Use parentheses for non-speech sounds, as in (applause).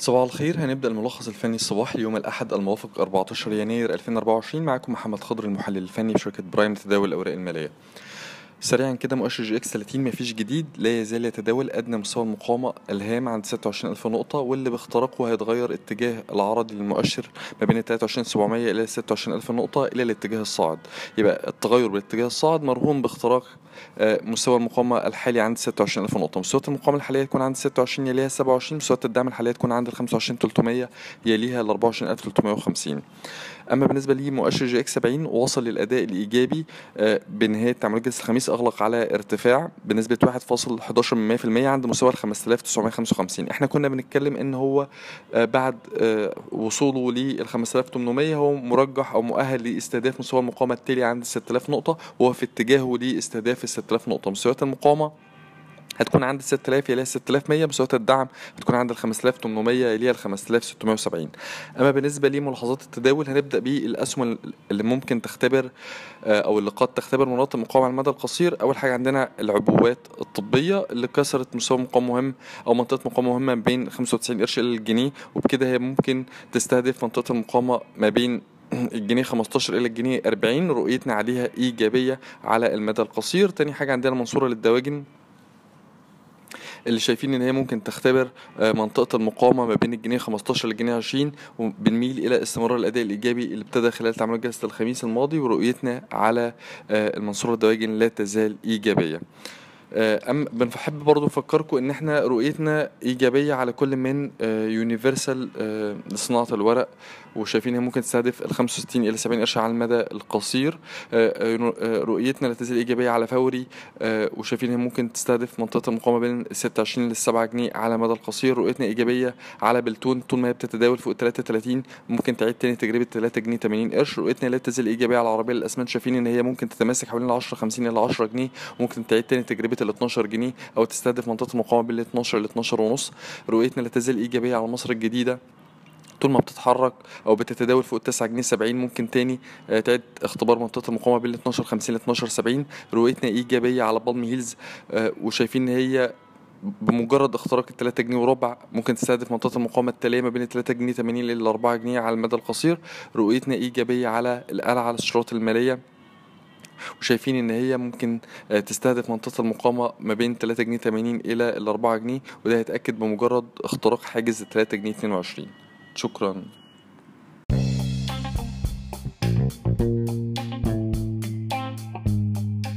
صباح الخير. هنبدأ الملخص الفني الصباحي يوم الأحد الموافق 14 يناير 2024 معكم محمد خضر المحلل الفني بشركة برايم لتداول الأوراق المالية. سريعا كده مؤشر جي إكس 30 مفيش جديد لا يزال يتداول أدنى مستوى المقاومة الهام عند 26000 نقطة واللي باختراقه هيتغير اتجاه العرضي للمؤشر ما بين 23700 إلى 26000 نقطة إلى الاتجاه الصاعد. يبقى التغير بالاتجاه الصاعد مرهون باختراق آه، مستوى المقاومة الحالي عند 26000 نقطة. مستويات المقاومة الحالية تكون عند 26 يليها 27 مستويات الدعم الحالية تكون عند ال 25300 يليها ال 24350 أما بالنسبة لمؤشر جي إكس 70 وصل للأداء الإيجابي آه، بنهاية تعاملات جلسه الخميس أغلق على ارتفاع بنسبة 1.11% عند مستوى ال 5955 إحنا كنا بنتكلم إن هو آه، بعد آه، وصوله لل 5800 هو مرجح أو مؤهل لاستهداف مستوى المقاومة التالي عند 6000 نقطة وهو في اتجاهه لاستهداف ال 6000 نقطة. مستويات المقاومة هتكون عند 6000 يليها 6100 مستويات الدعم هتكون عند ال 5800 يليها ال 5670 أما بالنسبة لملاحظات التداول هنبدأ بالأسهم اللي ممكن تختبر آه، أو اللي قد تختبر مناطق مقاومة على المدى القصير. أول حاجة عندنا العبوات الطبية اللي كسرت مستوى مقاومه مهم أو منطقة مقاومة مهمة بين 95 قرش إلى الجنيه وبكده هي ممكن تستهدف منطقة المقاومة ما بين (clears throat) الجنيه 15 إلى الجنيه 40 رؤيتنا عليها إيجابية على المدى القصير. تاني حاجة عندنا منصورة للدواجن. اللي شايفين إن هي ممكن تختبر آه، منطقة المقاومة ما بين الجنيه 15 للجنيه 20 وبنميل إلى استمرار الأداء الإيجابي اللي ابتدى خلال تعاملات جلسه الخميس الماضي ورؤيتنا على آه، المنصورة الدواجن لا تزال إيجابية. أم بنحب برضو نفكركم إن إحنا رؤيتنا إيجابية على كل من يونيفرسال لصناعة الورق وشايفين هي ممكن تستهدف ال 65 إلى 70 قرش على المدى القصير. آه، آه، آه، رؤيتنا لا تزال إيجابية على فوري وشايفين هي ممكن تستهدف منطقة المقاومة بين 26 لل 7 جنيه على المدى القصير. رؤيتنا إيجابية على بلتون طول ما هي بتتداول فوق 33 ممكن تعيد تاني تجربة 3 جنيه 80 قرش. رؤيتنا لا تزال إيجابية على العربية للأسمنت. شايفين إن هي ممكن تتماسك حوالين ال 10 50 إلى 10 جنيه ممكن تعيد تاني تجربة ال 12 جنيه أو تستهدف منطقة المقاومة بين 12 ل 12 ونص. رؤيتنا لا تزال إيجابية على مصر الجديدة. طول ما بتتحرك أو بتتداول فوق 9 جنيه 70 ممكن تاني آه، تعيد اختبار منطقة المقاومة بين 12 50 ل 12 70 رؤيتنا إيجابية على بالم هيلز آه، وشايفين إن هي بمجرد اختراق ال 3 جنيه وربع ممكن تستهدف منطقة المقاومة التالية ما بين 3 جنيه 80 لل 4 جنيه على المدى القصير. رؤيتنا إيجابية على القلعة على الشروط المالية. وشايفين إن هي ممكن آه، تستهدف منطقة المقاومة ما بين 3 جنيه 80 إلى ال 4 جنيه وده هيتأكد بمجرد اختراق حاجز 3 جنيه 22 شكرا.